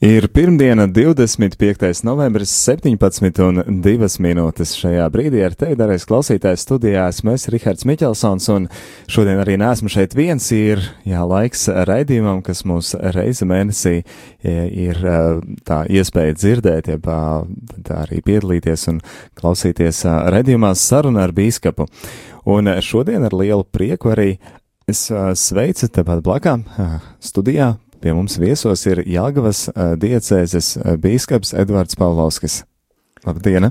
Ir pirmdiena, 25. novembris, 17 un 2 minūtes šajā brīdī ar tevi, darēs klausītājs studijā. Esmu es, Rihards Miķelsons, un šodien arī neesmu šeit viens. Ir jā, laiks raidījumam, kas mūs reizi mēnesī ir tā iespēja dzirdēt, jeb tā arī piedalīties un klausīties raidījumā sarunā ar bīskapu. Un šodien ar lielu prieku arī es sveicu tepat blakām studijā Pie mums viesos ir Jāgavas diecēzes bīskaps Edvards Pavlovskis. Labdien!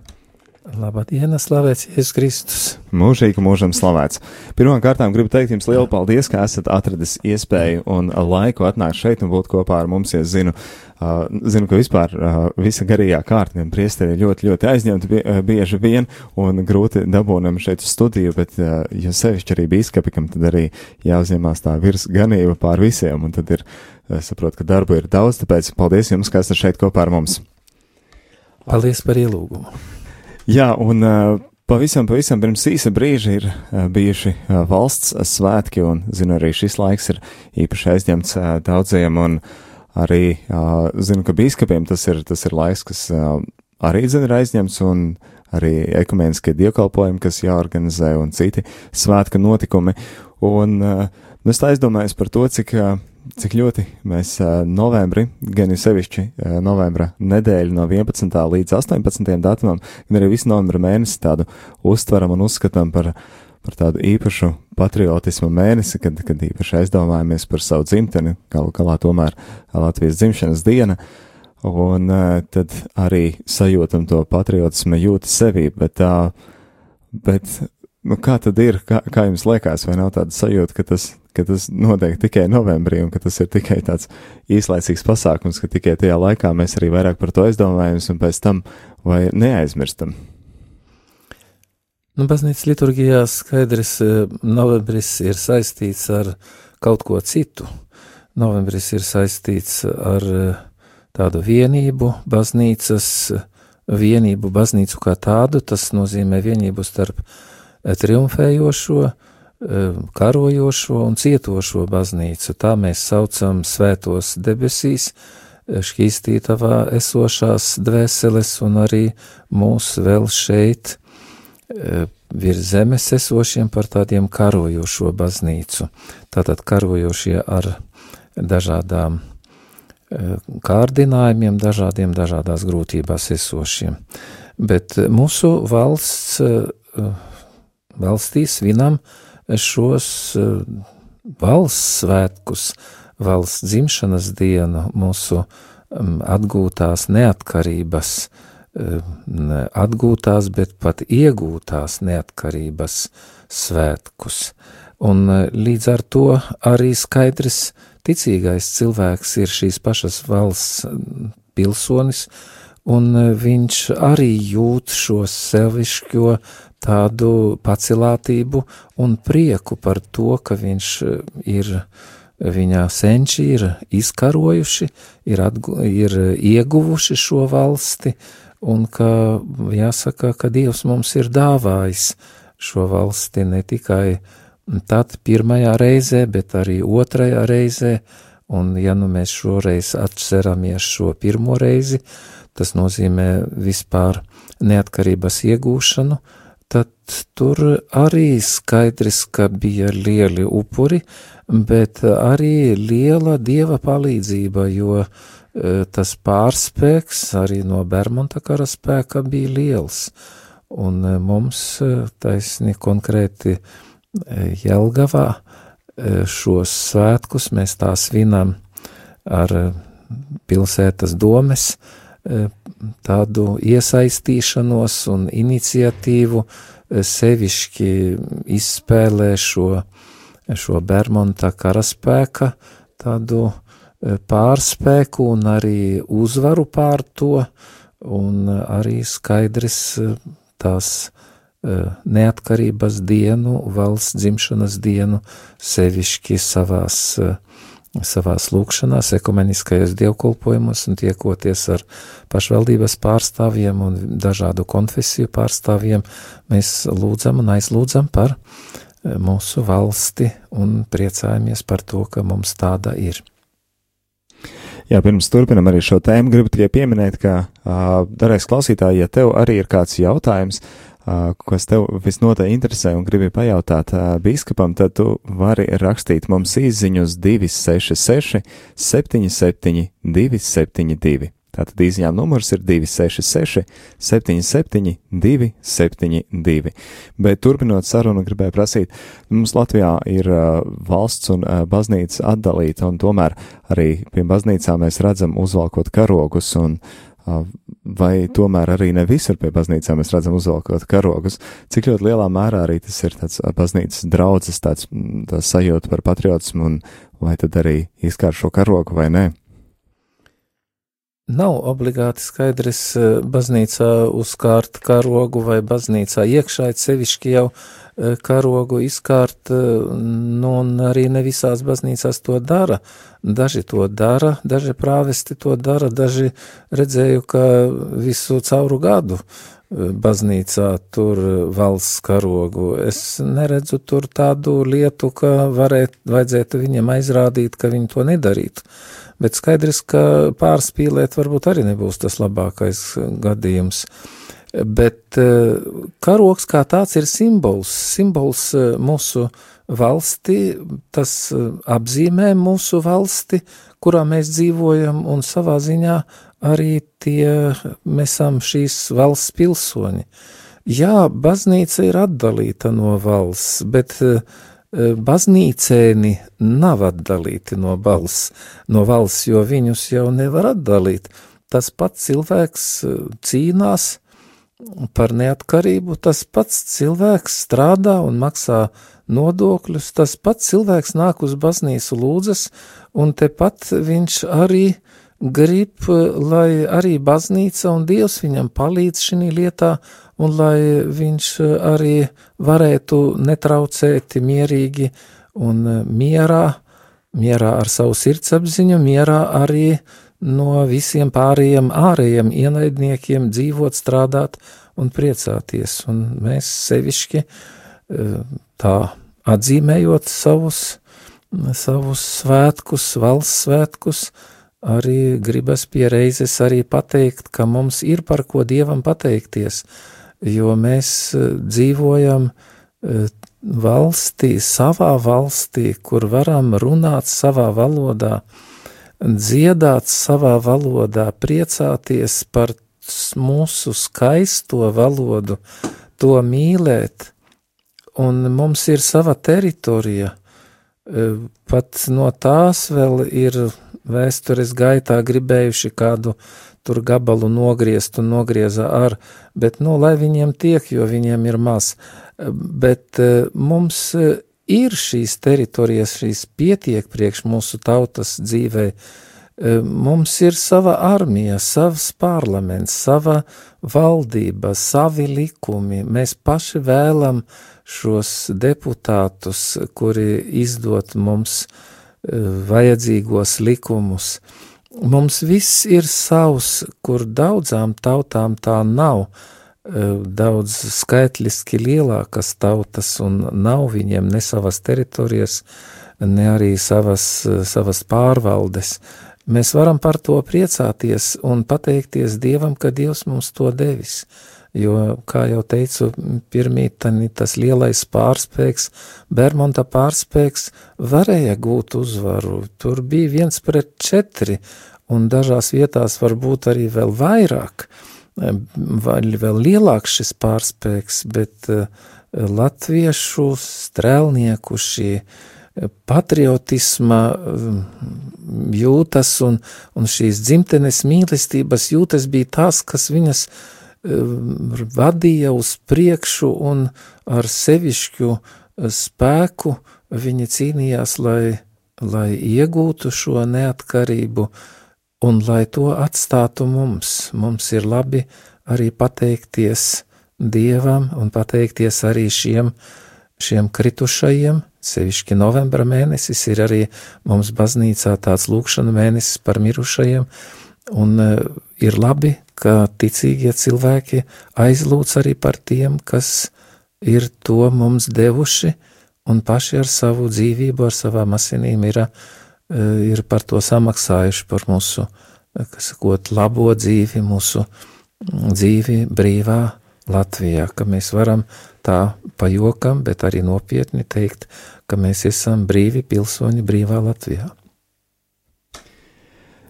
Labdien, slavēts Jēzus Kristus! Mūžīgi mūžam slavēts! Pirmkārt, gribu teikt jums lielu paldies, ka esat atradis iespēju un laiku atnākt šeit un būt kopā ar mums. Es zinu, zinu ka vispār uh, visa garīgā kārta, gan priesteri ļoti, ļoti bie, uh, bieži vien un grūti dabūnam šeit studiju, bet, uh, ja sevišķi arī bīskapi, kam tad arī jāuzņemās tā virs ganība pār visiem, un tad ir Es saprotu, ka darbu ir daudz, tāpēc paldies jums, ka esat šeit kopā ar mums. Paldies par ielūgumu. Jā, un uh, pavisam, pavisam pirms īsa brīža ir uh, bijuši uh, valsts svētki, un zinu, arī šis laiks ir īpaši aizņemts uh, daudziem, un arī uh, zinu, ka bīskapiem tas ir, tas ir laiks, kas uh, arī zina ir aizņemts, un arī ekumēniskie dievkalpojumi, kas jāorganizē, un citi svētka notikumi. Un uh, es aizdomājos par to, cik. Uh, cik ļoti mēs novembri, gan jau sevišķi novembra nedēļu no 11. līdz 18. datumam, gan arī visu novembra mēnesi tādu uztveram un uzskatām par, par tādu īpašu patriotismu mēnesi, kad, kad īpaši aizdomājamies par savu dzimteni, galu galā tomēr Latvijas dzimšanas diena, un tad arī sajūtam to patriotismu jūti sevī, bet tā, bet Nu, kā tad ir? Kā, kā jums liekas, vai nav tāda sajūta, ka tas, ka tas notiek tikai novembrī un ka tas ir tikai tāds īslaicīgs pasākums, ka tikai tajā laikā mēs arī vairāk par to aizdomājamies un pēc tam vai neaizmirstam? Nu, baznīcas liturgijā skaidrs, eh, novembris ir saistīts ar kaut ko citu. Novembris ir saistīts ar eh, tādu vienību, baznīcas vienību, baznīcu kā tādu, tas nozīmē vienību starp triumfējošo, eh, karojošo un cietošo baznīcu. Tā mēs saucam svētos debesīs, šķīstītavā esošās dvēseles un arī mūs vēl šeit virs zemes esošiem par tādiem karojošo baznīcu. Tātad karojošie ar dažādām kārdinājumiem, dažādiem dažādās grūtībās esošiem. Bet mūsu valsts valstī svinam šos valsts svētkus, valsts dzimšanas dienu, mūsu atgūtās neatkarības, eh, atgūtās, bet pat iegūtās neatkarības svētkus. Un eh, līdz ar to arī skaidrs ticīgais cilvēks ir šīs pašas valsts pilsonis, un viņš arī jūt šo sevišķo tādu pacilātību un prieku par to, ka viņš eh, ir, viņa senči ir izkarojuši, ir, atgu, ir ieguvuši šo valsti, un ka jāsaka, ka Dievs mums ir dāvājis šo valsti ne tikai tad pirmajā reizē, bet arī otrajā reizē, un ja nu mēs šoreiz atceramies šo pirmo reizi, tas nozīmē vispār neatkarības iegūšanu, tad tur arī skaidrs, ka bija lieli upuri, bet arī liela dieva palīdzība, jo e, tas pārspēks arī no Bermuda kara spēka bija liels. Un mums taisni konkrēti Jelgavā šos svētkus mēs tā svinam ar pilsētas domes tādu iesaistīšanos un iniciatīvu sevišķi izspēlē šo, šo Bermonta karaspēka tādu eh, pārspēku un arī uzvaru pār to, un arī skaidrs eh, tās neatkarības dienu, valsts dzimšanas dienu sevišķi savās savās lūkšanās, ekumeniskajos dievkulpojumos un tiekoties ar pašvaldības pārstāvjiem un dažādu konfesiju pārstāvjiem, mēs lūdzam un aizlūdzam par eh, mūsu valsti un priecājamies par to, ka mums tāda ir. Jā, pirms turpinam arī šo tēmu, gribu tikai pieminēt, ka, darēs klausītāji, ja tev arī ir kāds jautājums, kas tev visnotaļ interesē un gribi pajautāt biskupam, tad tu vari rakstīt mums īsiņu uz 266 77 272. Tātad īsiņām numurs ir 266 77 272. Bet turpinot sarunu, gribēju prasīt, mums Latvijā ir uh, valsts un uh, baznīca atdalīta, un tomēr arī pie baznīcām mēs redzam uzvalkot karogus un uh, vai tomēr arī ne visur pie baznīcām mēs redzam uzvalkot karogus, cik ļoti lielā mērā arī tas ir tāds baznīcas draudzes, tāds tā sajūta par patriotismu, un vai tad arī izkār šo karogu vai nē? Nav obligāti skaidrs baznīcā uzkārt karogu vai baznīcā iekšā, sevišķi jau karogu izkārt, nu, un arī ne visās baznīcās to dara. Daži to dara, daži prāvesti to dara, daži redzēju, ka visu cauru gadu baznīcā tur valsts karogu. Es neredzu tur tādu lietu, ka varēt, vajadzētu viņam aizrādīt, ka viņi to nedarītu. Bet skaidrs, ka pārspīlēt varbūt arī nebūs tas labākais gadījums. Uh, Bet eh, karoks kā tāds ir simbols, simbols eh, mūsu valsti, tas eh, apzīmē mūsu valsti, kurā mēs dzīvojam, un savā ziņā arī tie mēs esam šīs valsts pilsoņi. Jā, baznīca ir atdalīta no valsts, bet baznīcēni nav atdalīti no valsts, no valsts, jo viņus jau nevar atdalīt. Tas pats cilvēks cīnās, par neatkarību, tas pats cilvēks strādā un maksā nodokļus, tas pats cilvēks nāk uz baznīcu lūdzas, un tepat viņš arī grib, lai arī baznīca un Dievs viņam palīdz šī lietā, un lai viņš arī varētu netraucēti mierīgi un mierā, mierā ar savu sirdsapziņu, mierā arī no visiem pārējiem ārējiem ienaidniekiem dzīvot, strādāt un priecāties. Un mēs sevišķi eh, tā atzīmējot savus, savus svētkus, valsts svētkus, arī gribas pie reizes arī pateikt, ka mums ir par ko Dievam pateikties, jo mēs eh, dzīvojam eh, valstī, savā valstī, kur varam runāt savā valodā, dziedāt savā valodā, priecāties par mūsu skaisto valodu, to mīlēt, un mums ir sava teritorija. E, pat no tās vēl ir vēstures gaitā gribējuši kādu tur gabalu nogriezt un nogrieza ar, bet, nu, lai viņiem tiek, jo viņiem ir maz. E, bet e, mums ir šīs teritorijas, šīs pietiek priekš mūsu tautas dzīvē. E, mums ir sava armija, savs parlaments, sava valdība, savi likumi. Mēs paši vēlam šos deputātus, kuri izdot mums e, vajadzīgos likumus. Mums viss ir savs, kur daudzām tautām tā nav daudz skaitliski lielākas tautas un nav viņiem ne savas teritorijas, ne arī savas, savas pārvaldes. Mēs varam par to priecāties un pateikties Dievam, ka Dievs mums to devis. Jo, kā jau teicu, pirmītani tas lielais pārspēks, Bermonta pārspēks varēja gūt uzvaru. Tur bija viens pret četri, un dažās vietās varbūt arī vēl vairāk. Vai vēl lielāks šis pārspēks, bet eh, latviešu strēlnieku šī eh, patriotisma mm, jūtas un, un šīs dzimtenes mīlestības jūtas bija tās, kas viņas vadīja uz priekšu un ar sevišķu spēku viņi cīnījās, lai, lai iegūtu šo neatkarību, uh, un lai to atstātu mums, mums ir labi arī pateikties Dievam un pateikties arī šiem, šiem kritušajiem, sevišķi novembra mēnesis ir arī mums baznīcā tāds lūkšana mēnesis par mirušajiem, un uh, ir labi, ka ticīgie cilvēki aizlūdz arī par tiem, kas ir to mums devuši, un paši ar savu dzīvību, ar savām asinīm ir, uh, ir par to samaksājuši par mūsu, sakot, labo dzīvi, mūsu dzīvi brīvā Latvijā, ka mēs varam tā pajokam, bet arī nopietni teikt, ka mēs esam brīvi pilsoņi brīvā Latvijā.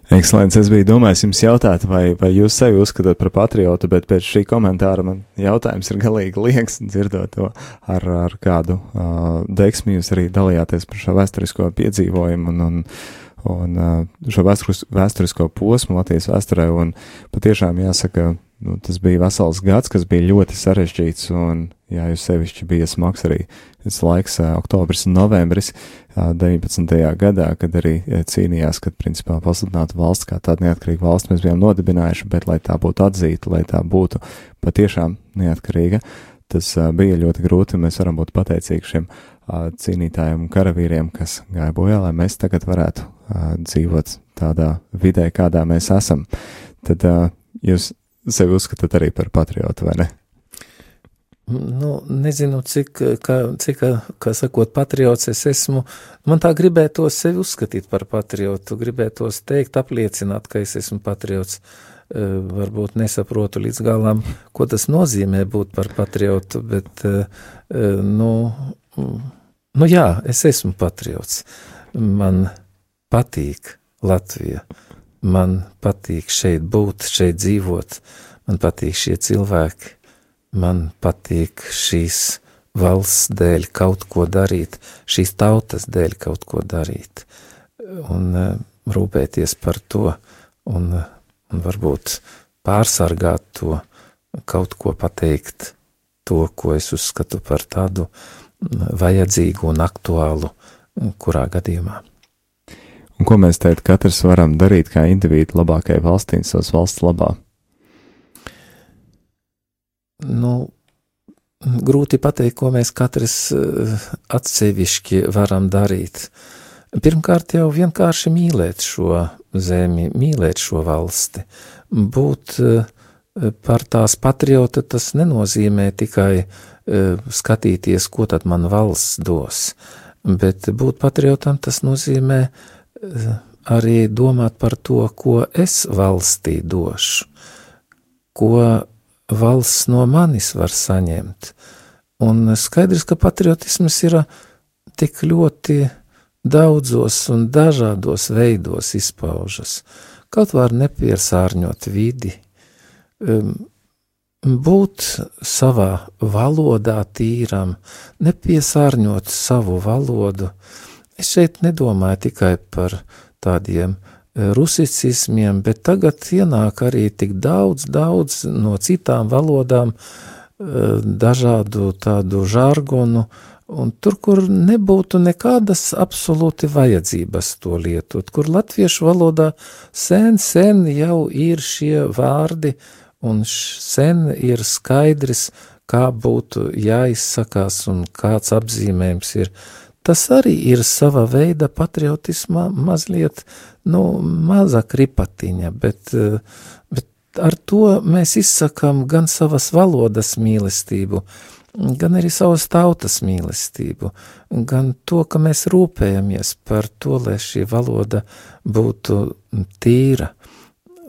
Ekscelents, es biju domājis jums jautāt, vai, vai jūs sevi uzskatāt par patriotu, bet pēc šī komentāra man jautājums ir galīgi liekas, dzirdot to ar, ar kādu uh, deksmi jūs arī dalījāties par šo vēsturisko piedzīvojumu un, un, un uh, šo vēsturisko posmu Latvijas vēsturē, un patiešām jāsaka, nu, tas bija vesels gads, kas bija ļoti sarežģīts, un, jā, jūs sevišķi bija smags arī tas laiks, oktobris un novembris 19. gadā, kad arī cīnījās, kad, principā, pasludinātu valsts kā tāda neatkarīga valsts mēs bijām nodibinājuši, bet, lai tā būtu atzīta, lai tā būtu patiešām neatkarīga, tas bija ļoti grūti, mēs varam būt pateicīgi šiem cīnītājiem un karavīriem, kas gāja bojā, lai mēs tagad varētu dzīvot tādā vidē, kādā mēs esam. Tad jūs sevi uzskatāt arī par patriotu, vai ne? Nu, nezinu, cik, kā, cik, kā sakot, patriots es esmu. Man tā gribētos sevi uzskatīt par patriotu, gribētos teikt, apliecināt, ka es esmu patriots. E, varbūt nesaprotu līdz galam, ko tas nozīmē būt par patriotu, bet, e, e, nu, nu jā, es esmu patriots. Man patīk Latvija man patīk šeit būt, šeit dzīvot, man patīk šie cilvēki, man patīk šīs valsts dēļ kaut ko darīt, šīs tautas dēļ kaut ko darīt, un uh, rūpēties par to, un, uh, un varbūt pārsargāt to, kaut ko pateikt, to, ko es uzskatu par tādu vajadzīgu un aktuālu, kurā gadījumā. Un ko mēs teikt, katrs varam darīt kā individu labākai valstī savas valsts labā? Nu, grūti pateikt, ko mēs katrs eh, atsevišķi varam darīt. Pirmkārt, jau vienkārši mīlēt šo zemi, mīlēt šo valsti. Būt eh, par tās patriota tas nenozīmē tikai eh, skatīties, ko tad man valsts dos, bet būt patriotam tas nozīmē arī domāt par to, ko es valstī došu, ko valsts no manis var saņemt. Un skaidrs, ka patriotisms ir tik ļoti daudzos un dažādos veidos izpaužas. Kaut var nepiesārņot vidi, um, būt savā valodā tīram, nepiesārņot savu valodu, uh, Es šeit nedomāju tikai par tādiem e, rusicismiem, bet tagad ienāk arī tik daudz, daudz no citām valodām, e, dažādu tādu žargonu, un tur, kur nebūtu nekādas absolūti vajadzības to lietot, kur latviešu valodā sen, sen jau ir šie vārdi, un sen ir skaidrs, kā būtu jāizsakās un kāds apzīmējums ir. Tas arī ir sava veida patriotisma mazliet, nu, maza kripatiņa, bet, eh, bet ar to mēs izsakām gan savas valodas mīlestību, gan arī savas tautas mīlestību, gan to, ka mēs rūpējamies par to, lai šī valoda būtu tīra.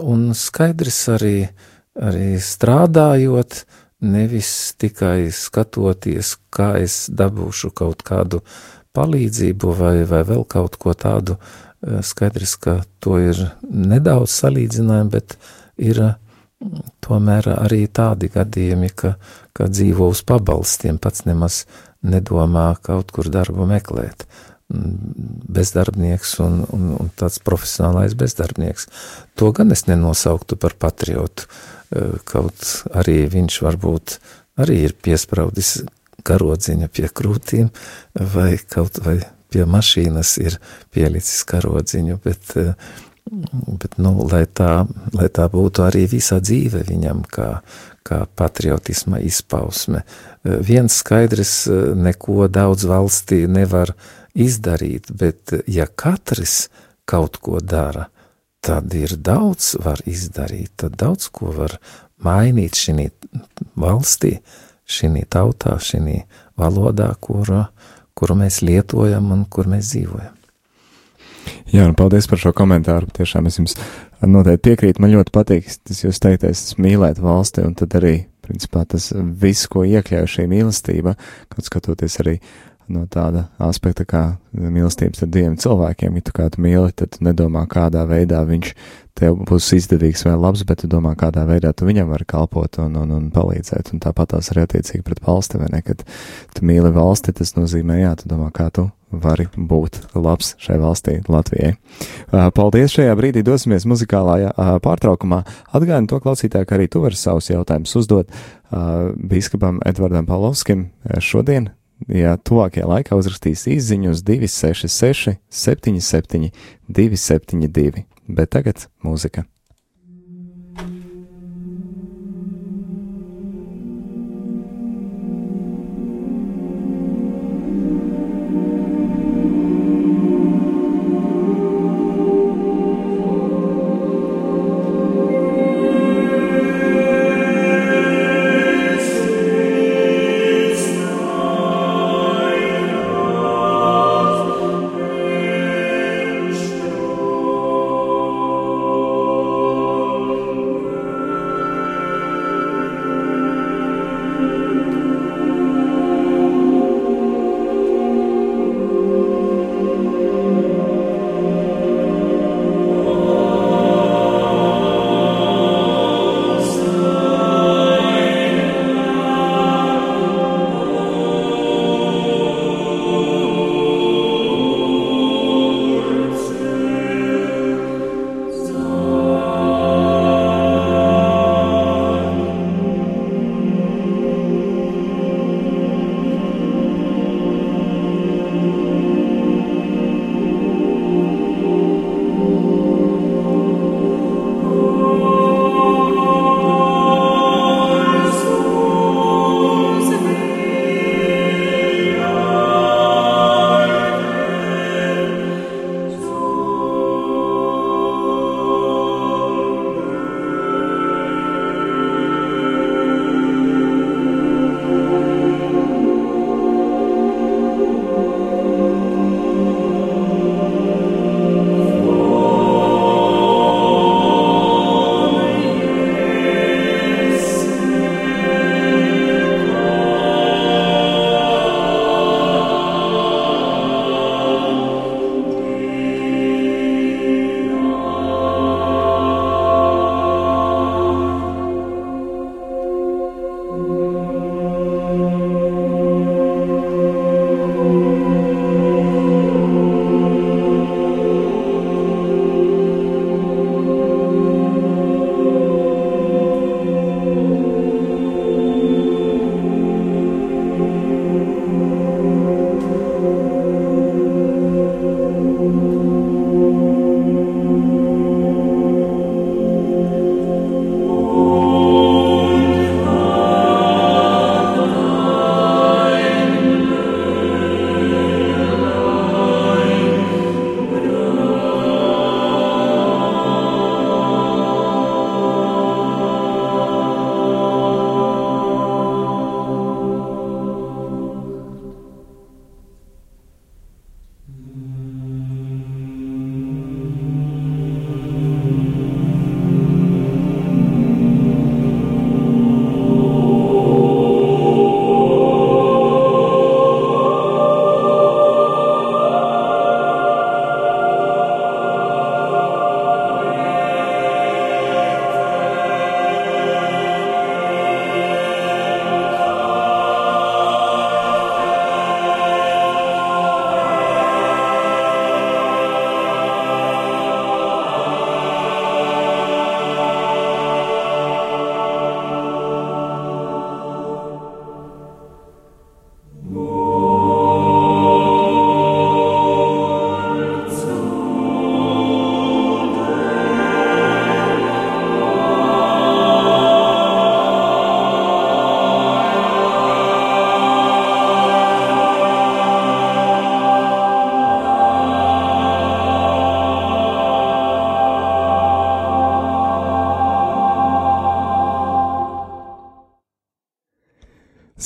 Un skaidrs arī, arī strādājot, nevis tikai skatoties, kā es dabūšu kaut kādu uh, palīdzību vai, vai vēl kaut ko tādu. Eh, skaidrs, ka to ir nedaudz salīdzinājumi, bet ir mm, tomēr arī tādi gadījumi, ka, ka dzīvo uz pabalstiem, pats nemaz nedomā kaut kur darbu meklēt. Mm, bezdarbnieks un, un, un tāds profesionālais bezdarbnieks. To gan es nenosauktu par patriotu. Eh, kaut arī viņš varbūt arī ir piespraudis karodziņa pie krūtīm, vai kaut vai pie mašīnas ir pielicis karodziņu, bet, eh, bet nu, lai, tā, lai tā būtu arī visa dzīve viņam, kā, kā patriotisma izpausme, viens skaidrs, neko daudz valstī nevar izdarīt, bet ja katrs kaut ko dara, tad ir daudz var izdarīt, tad daudz ko var mainīt šī valstī, šī tautā, šī valodā, kuru, kuru mēs lietojam un kur mēs dzīvojam. Jā, un paldies par šo komentāru. Tiešām es jums noteikti piekrītu. Man ļoti patīk tas jūs teiktais, mīlēt valsti, un tad arī, principā, tas viss, ko iekļauj šī mīlestība, kaut skatoties arī no tāda aspekta kā mīlestības ar diviem cilvēkiem. Ja tu kādu mīli, tad nedomā, kādā veidā viņš tev būs izdevīgs vai labs, bet tu domā, kādā veidā tu viņam vari kalpot un, un, un palīdzēt. Un tāpat tās arī attiecīgi pret valsti, vai ne? Kad tu mīli valsti, tas nozīmē, jā, tu domā, kā tu vari būt labs šai valstī, Latvijai. Paldies! Šajā brīdī dosimies muzikālā pārtraukumā. Atgādinu to klausītāju, ka arī tu vari savus jautājumus uzdot biskupam Edvardam Palovskim šodien, ja tuvākajā laikā uzrakstīs īsiņu uz 266, 77, 272, bet tagad mūzika.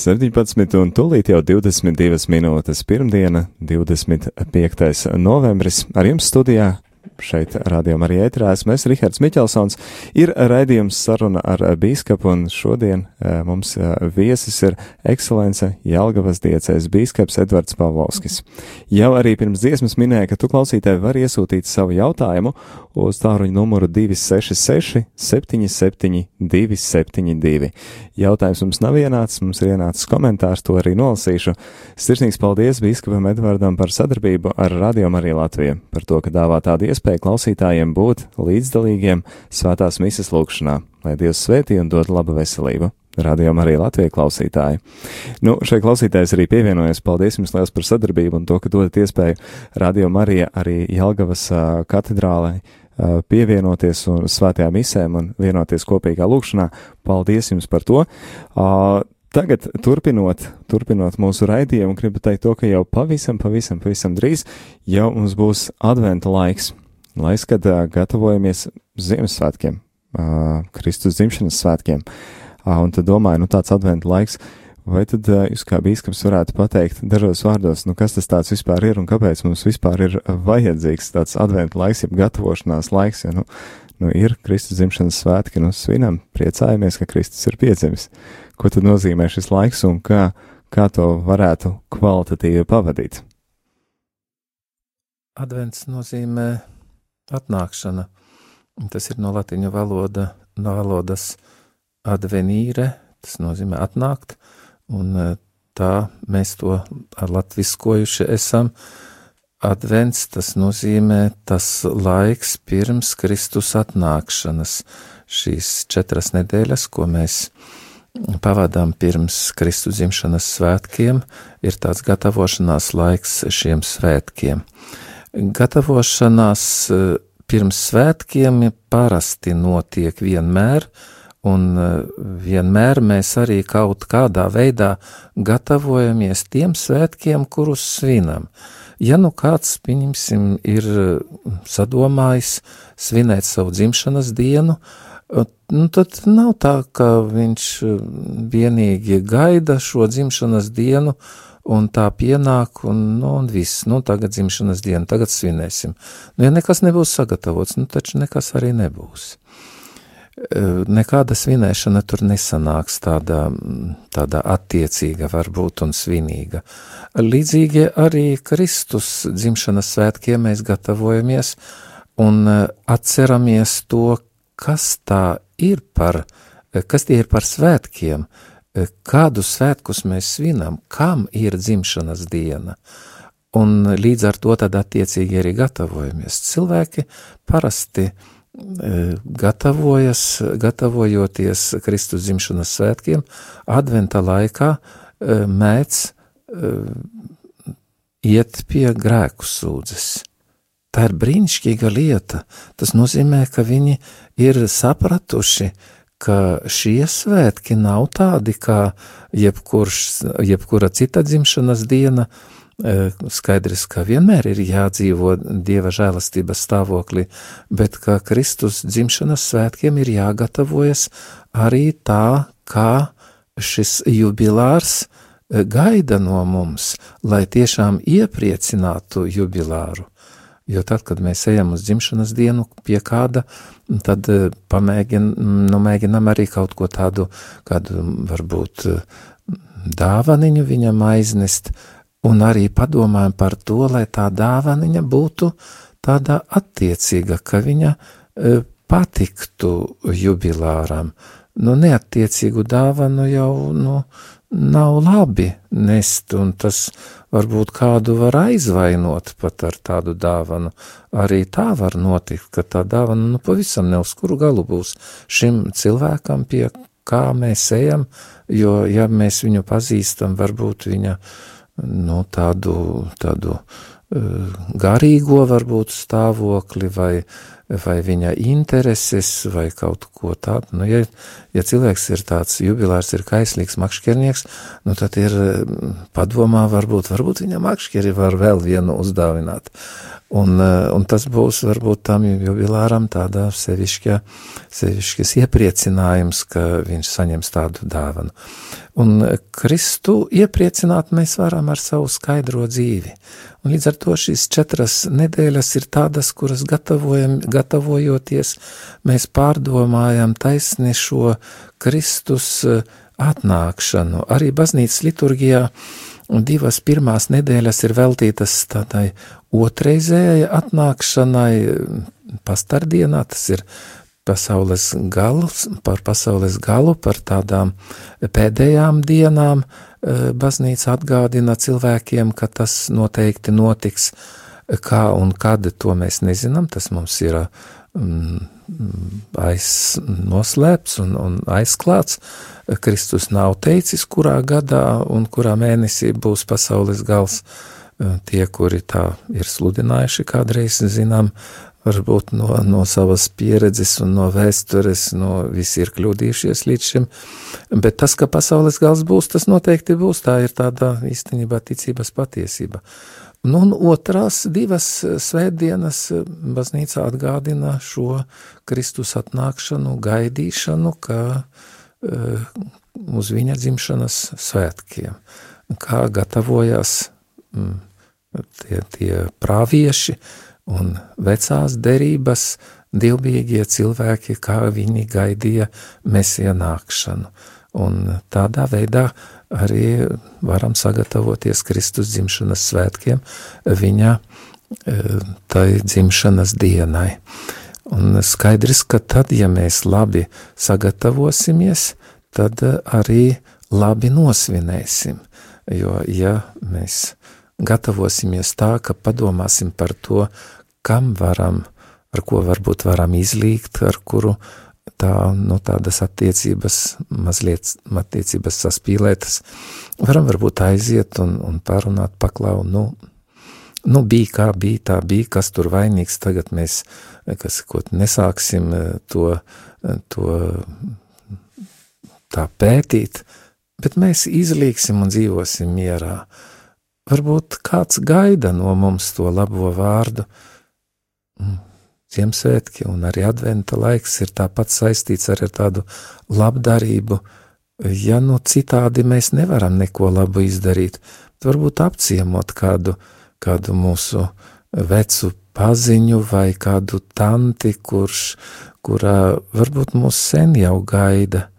17 un tūlīt jau 22 minūtes pirmdiena, 25. novembris. Ar jums studijā šeit rādījumā arī ētrā esmu es, Rihards Miķelsons. Ir raidījums saruna ar bīskapu, un šodien mums viesis ir ekscelence Jelgavas diecēs bīskaps Edvards Pavlovskis. Jau arī pirms dziesmas minēja, ka tu klausītāji var iesūtīt savu jautājumu uz tāruņu numuru 266 77 272. Jautājums mums nav ienācis, mums ir ienācis komentārs, to arī nolasīšu. Sirsnīgs paldies bīskapam Edvardam par sadarbību ar Radio Mariju Latviju, par to, ka dāvā tādu iespēju klausītājiem būt līdzdalīgiem svētās misas lūkšanā, lai Dievs svētī un dod labu veselību. Radījumā arī Latvijas klausītāji. Nu, šai klausītājs arī pievienojas. Paldies jums liels par sadarbību un to, ka dodat iespēju radījumā arī, arī Jelgavas uh, katedrālai uh, pievienoties un svētajām misēm un vienoties kopīgā lūkšanā. Paldies jums par to! Uh, Tagad, turpinot, turpinot mūsu raidījumu, gribu teikt to, ka jau pavisam, pavisam, pavisam drīz jau mums būs adventa laiks. Laiks, kad uh, gatavojamies Ziemassvētkiem, uh, Kristus dzimšanas svētkiem. Uh, un tad domāju, nu tāds adventa laiks, vai tad uh, jūs kā bīskaps varētu pateikt dažos vārdos, nu kas tas tāds vispār ir un kāpēc mums vispār ir vajadzīgs tāds adventa laiks, jeb gatavošanās laiks, ja nu, nu ir Kristus dzimšanas svētki, nu svinam, priecājamies, ka Kristus ir piedzimis. Ko tad nozīmē šis laiks un kā, kā to varētu kvalitatīvi pavadīt. Advents nozīmē atnākšana. Tas ir no latīņu valoda, no valodas advenīre, tas nozīmē atnākt, un e, tā mēs to latviskojuši esam. Advents tas nozīmē tas laiks pirms Kristus atnākšanas, šīs četras nedēļas, ko mēs pavadām pirms Kristus dzimšanas svētkiem, ir tāds gatavošanās laiks šiem svētkiem. Gatavošanās e, pirms svētkiem parasti notiek vienmēr, un e, vienmēr mēs arī kaut kādā veidā gatavojamies tiem svētkiem, kurus svinam. Ja nu kāds, pieņemsim, ir sadomājis svinēt savu dzimšanas dienu, uh, Nu, tad nav tā, ka viņš eh, vienīgi gaida šo dzimšanas dienu, un tā pienāk, un, nu, un viss, nu, tagad dzimšanas diena, tagad svinēsim. Nu, ja nekas nebūs sagatavots, nu, taču nekas arī nebūs. Eh, nekāda svinēšana tur nesanāks tāda, tāda attiecīga, varbūt un svinīga. Līdzīgi arī Kristus dzimšanas svētkiem mēs gatavojamies un eh, atceramies to, kas tā ir par, kas tie ir par svētkiem, kādu svētkus mēs svinam, kam ir dzimšanas diena. Un līdz ar to tad attiecīgi arī gatavojamies. Cilvēki parasti e, gatavojas, gatavojoties Kristus dzimšanas svētkiem, adventa laikā e, mēdz e, iet pie grēku sūdzes. Tā ir brīnišķīga lieta. Tas nozīmē, ka viņi ir sapratuši, ka šie svētki nav tādi kā jebkurš, jebkura cita dzimšanas diena. E, skaidrs, ka vienmēr ir jādzīvo dieva žēlastības stāvoklī, bet ka Kristus dzimšanas svētkiem ir jāgatavojas arī tā, kā šis jubilārs e, gaida no mums, lai tiešām iepriecinātu jubilāru. Jo tad, kad mēs ejam uz dzimšanas dienu pie kāda, tad eh, pamēģin, nu, mēģinam arī kaut ko tādu, kādu varbūt eh, dāvaniņu viņam aiznest, un arī padomājam par to, lai tā dāvaniņa būtu tāda attiecīga, ka viņa eh, patiktu jubilāram. Nu, neattiecīgu dāvanu jau, nu, nav labi nest, un tas varbūt kādu var aizvainot pat ar tādu dāvanu. Arī tā var notikt, ka tā dāvana nu pavisam ne uz kuru galu būs šim cilvēkam, pie kā mēs ejam, jo, ja mēs viņu pazīstam, varbūt viņa, nu, tādu, tādu uh, garīgo varbūt stāvokli vai vai viņa intereses, vai kaut ko tādu. Nu, ja, ja cilvēks ir tāds jubilārs, ir kaislīgs makšķernieks, nu, tad ir padomā, varbūt, varbūt viņa makšķeri var vēl vienu uzdāvināt. Uh, un tas būs varbūt tam jubilāram tādā sevišķa, sevišķis iepriecinājums, ka viņš saņems tādu dāvanu. Un Kristu iepriecināt mēs varam ar savu skaidro dzīvi. Un līdz ar to šīs četras nedēļas ir tādas, kuras gatavojoties, mēs pārdomājam taisni šo Kristus eh, atnākšanu. Arī baznīcas liturgijā divas pirmās nedēļas ir veltītas tādai otreizējai atnākšanai. Pastardienā, tas ir pasaules galus, par pasaules galu, par tādām pēdējām dienām, Eh, baznīca atgādina cilvēkiem, ka tas noteikti notiks, kā un kad to mēs nezinām, tas mums ir aiz noslēpts un, un aizklāts. Kristus nav teicis, kurā gadā un kurā mēnesī būs pasaules gals. Eh, tie, kuri tā ir sludinājuši, kādreiz zinām, varbūt no, no savas pieredzes un no vēstures, no visi ir kļūdījušies līdz šim, bet tas, ka pasaules gals būs, tas noteikti būs, tā ir tāda īstenībā ticības patiesība. Nu, un otrās divas svētdienas baznīca atgādina šo Kristus atnākšanu, gaidīšanu, kā uh, uz viņa dzimšanas svētkiem, kā gatavojās mm, tie, tie prāvieši, uh, un vecās derības dievbijīgie cilvēki, kā viņi gaidīja mesija nākšanu. Un tādā veidā arī varam sagatavoties Kristus dzimšanas svētkiem viņa e, tai dzimšanas dienai. Un skaidrs, ka tad, ja mēs labi sagatavosimies, tad arī labi nosvinēsim. Jo, ja mēs gatavosimies tā, ka padomāsim par to, kam varam, ar ko varbūt varam izlīgt, ar kuru tā, nu, tādas attiecības, mazliet attiecības saspīlētas, varam varbūt aiziet un, un parunāt, paklau, nu, nu, bija kā bija, tā bija, kas tur vainīgs, tagad mēs, kas, ko nesāksim to, to tā pētīt, bet mēs izlīksim un dzīvosim mierā. Varbūt kāds gaida no mums to labo vārdu, uh, Ziemassvētki un arī adventa laiks ir tāpat saistīts ar tādu labdarību. Ja nu citādi mēs nevaram neko labu izdarīt, tad varbūt apciemot kādu, kādu mūsu vecu paziņu vai kādu tanti, kurš, kurā varbūt mūs sen jau gaida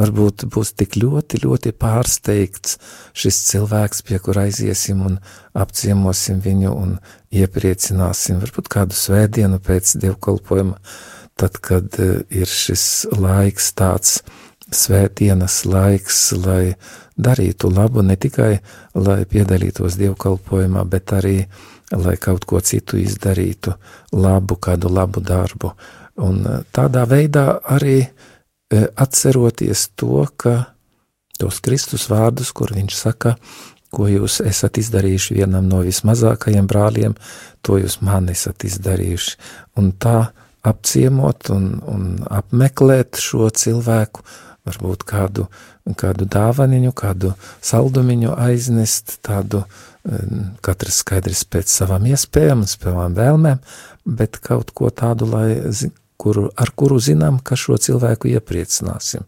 Varbūt būs tik ļoti, ļoti pārsteigts šis cilvēks, pie kura aiziesim un apciemosim viņu un iepriecināsim. Varbūt kādu svētdienu pēc dievkalpojuma, tad, kad e, ir šis laiks tāds svētdienas laiks, lai darītu labu, ne tikai lai piedalītos dievkalpojumā, bet arī lai kaut ko citu izdarītu, labu, kādu labu darbu. Un e, tādā veidā arī E, atceroties to, ka tos Kristus vārdus, kur viņš saka, ko jūs esat izdarījuši vienam no vismazākajiem brāļiem, to jūs man esat izdarījuši. Un tā apciemot un, un apmeklēt šo cilvēku, varbūt kādu, kādu dāvaniņu, kādu saldumiņu aiznest, tādu e, katrs skaidrs pēc savām iespējām savām vēlmēm, bet kaut ko tādu, lai kuru, ar kuru zinām, ka šo cilvēku iepriecināsim,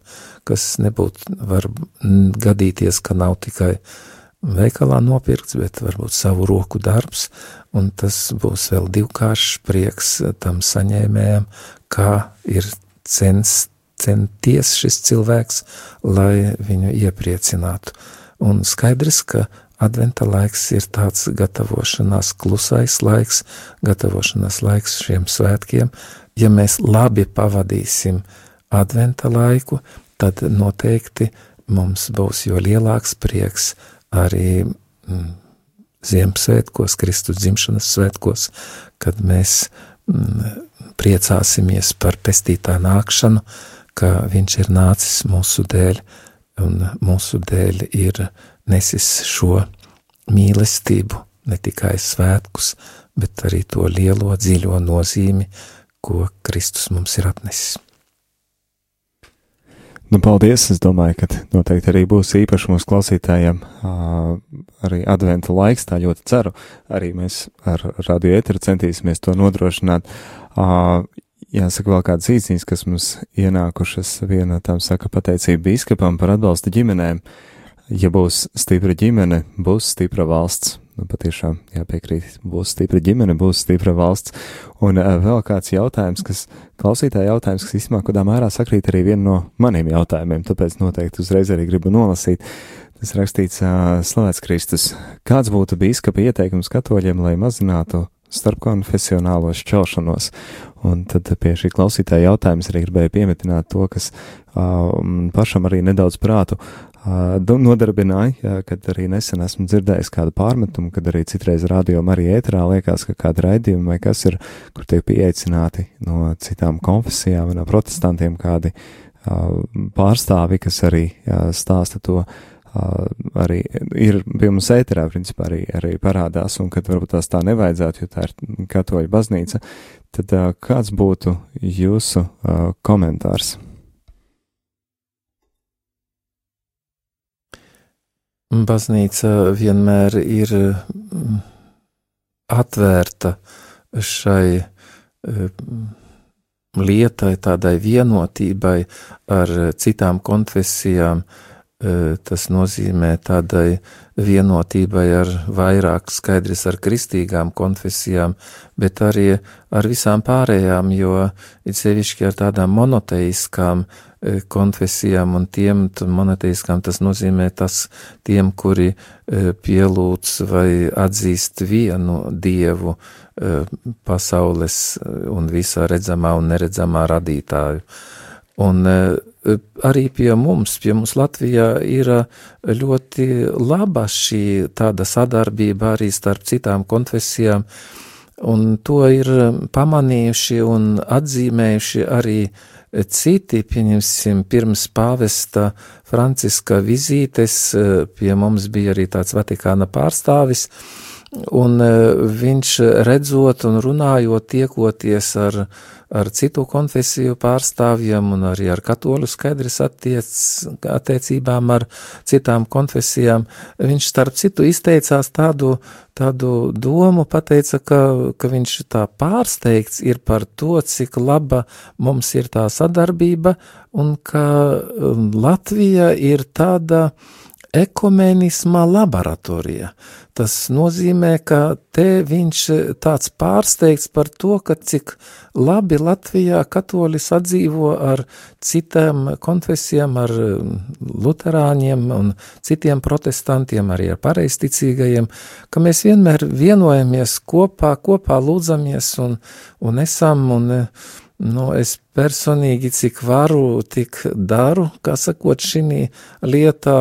kas nebūtu var gadīties, ka nav tikai veikalā nopirkts, bet varbūt savu roku darbs, un tas būs vēl divkāršs prieks tam saņēmējam, kā ir cens, centies šis cilvēks, lai viņu iepriecinātu. Un skaidrs, ka adventa laiks ir tāds gatavošanās klusais laiks, gatavošanās laiks šiem svētkiem, ja mēs labi pavadīsim adventa laiku, tad noteikti mums būs jo lielāks prieks arī mm, Ziemassvētkos, Kristus dzimšanas svētkos, kad mēs mm, priecāsimies par pestītā nākšanu, ka viņš ir nācis mūsu dēļ un mūsu dēļ ir nesis šo mīlestību, ne tikai svētkus, bet arī to lielo dziļo nozīmi, ko Kristus mums ir atnesis. Nu, paldies! Es domāju, ka noteikti arī būs īpaši mūsu klausītājiem uh, arī adventa laiks, tā ļoti ceru. Arī mēs ar radio ēteru centīsimies to nodrošināt. Uh, jāsaka vēl kādas īsiņas, kas mums ienākušas. Viena no tām saka pateicība biskupam par atbalstu ģimenēm. Ja būs stipra ģimene, būs stipra valsts. Nu, patiešām jāpiekrīt, būs stipra ģimene, būs stipra valsts. Un uh, vēl kāds jautājums, kas klausītāja jautājums, kas īstenībā kādā mērā sakrīt arī vienu no maniem jautājumiem, tāpēc noteikti uzreiz arī gribu nolasīt. Tas rakstīts uh, Slavēts Kristus. Kāds būtu bīskapa ieteikums katoļiem, lai mazinātu starpkonfesionālo šķelšanos? Un tad pie šī klausītāja jautājums arī gribēju piemetināt to, kas pašam arī nedaudz prātu nodarbināja, kad arī nesen esmu dzirdējis kādu pārmetumu, kad arī citreiz rādījumā arī ēterā liekas, ka kāda raidījuma vai kas ir, kur tiek pieeicināti no citām konfesijām vai no protestantiem kādi pārstāvi, kas arī stāsta to, arī ir pie mums ēterā, principā arī, arī parādās, un kad varbūt tās tā nevajadzētu, jo tā ir katoļa baznīca, tad kāds būtu jūsu komentārs? Baznīca vienmēr ir mm, atvērta šai mm, lietai, tādai vienotībai ar citām konfesijām. E, tas nozīmē tādai vienotībai ar vairāk skaidrs ar kristīgām konfesijām, bet arī ar visām pārējām, jo it sevišķi ar tādām monoteiskām E, konfesijām un tiem monoteiskām tas nozīmē tas tiem, kuri e, pielūdz vai atzīst vienu dievu e, pasaules un visā redzamā un neredzamā radītāju. Un arī pie mums, pie mums Latvijā ir ļoti laba šī tāda sadarbība arī starp citām konfesijām, un to ir pamanījuši un atzīmējuši arī uh, Citi, pieņemsim, pirms pāvesta Franciska vizītes eh, pie mums bija arī tāds Vatikāna pārstāvis, un eh, viņš redzot un runājot, tiekoties ar ar citu konfesiju pārstāvjiem un arī ar katoļu skaidrs attiec, attiecībām ar citām konfesijām. Viņš starp citu izteicās tādu, tādu domu, pateica, ka, ka viņš tā pārsteigts ir par to, cik laba mums ir tā sadarbība un ka um, Latvija ir tāda ekumenisma laboratorija. Tas nozīmē, ka te viņš tāds pārsteigts par to, ka cik labi Latvijā katoļi sadzīvo ar citām konfesijām, ar luterāņiem un citiem protestantiem, arī ar pareisticīgajiem, ka mēs vienmēr vienojamies kopā, kopā lūdzamies un, un esam un, Nu, es personīgi, cik varu, tik daru, kā sakot, šī lietā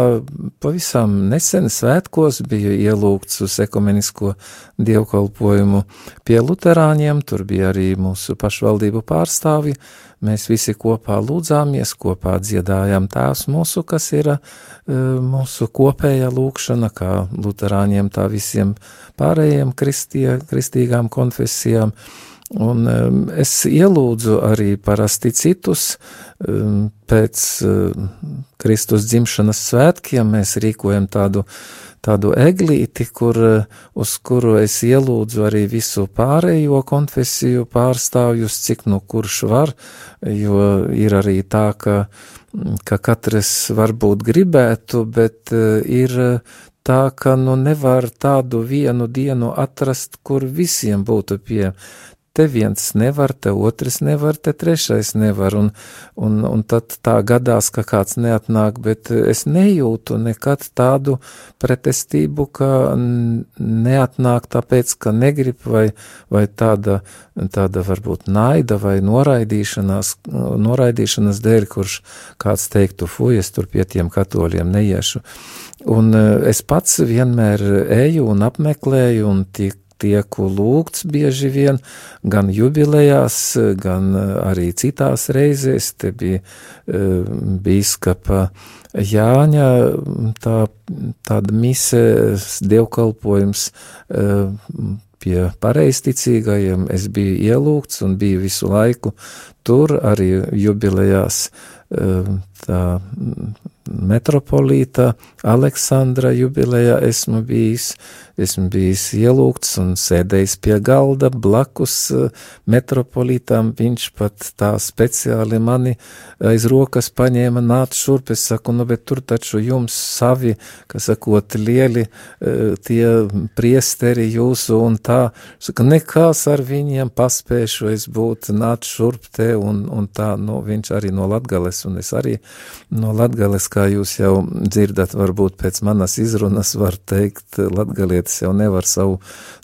pavisam nesen svētkos biju ielūgts uz ekumenisko dievkalpojumu pie luterāņiem, tur bija arī mūsu pašvaldību pārstāvi, mēs visi kopā lūdzāmies, kopā dziedājām tās mūsu, kas ir uh, mūsu kopējā lūkšana, kā luterāņiem, tā visiem pārējiem kristie, kristīgām konfesijām, Un es ielūdzu arī parasti citus pēc Kristus dzimšanas svētkiem. Mēs rīkojam tādu, tādu eglīti, kur, uz kuru es ielūdzu arī visu pārējo konfesiju pārstāvjus, cik nu kurš var, jo ir arī tā, ka, ka katrs varbūt gribētu, bet uh, ir tā, ka nu nevar tādu vienu dienu atrast, kur visiem būtu pie te viens nevar, te otrs nevar, te trešais nevar, un, un, un tad tā gadās, ka kāds neatnāk, bet es nejūtu nekad tādu pretestību, ka neatnāk tāpēc, ka negrib, vai, vai tāda, tāda varbūt naida vai noraidīšanās, noraidīšanas dēļ, kurš kāds teiktu, fuj, es tur pie tiem katoļiem neiešu. Un es pats vienmēr eju un apmeklēju un tik tieku lūgts bieži vien, gan jubilejās, gan eh, arī citās reizēs. Te bija uh, bīskapa Jāņa tā, tāda mise, dievkalpojums uh, pie pareisticīgajiem. Es biju ielūgts un biju visu laiku tur arī jubilejās tā metropolīta Aleksandra jubilejā esmu bijis, esmu bijis ielūgts un sēdējis pie galda blakus eh, metropolītām, viņš pat tā speciāli mani aiz rokas paņēma, nāc šurp, es saku, nu, bet tur taču jums savi, kas sakot, lieli eh, tie priesteri jūsu un tā, saka, nekās ar viņiem paspēšu es būt, nāc šurp te un, un tā, nu, viņš arī no Latgales un es arī no Latgales, kā jūs jau dzirdat, varbūt pēc manas izrunas var teikt, latgalietis jau nevar savu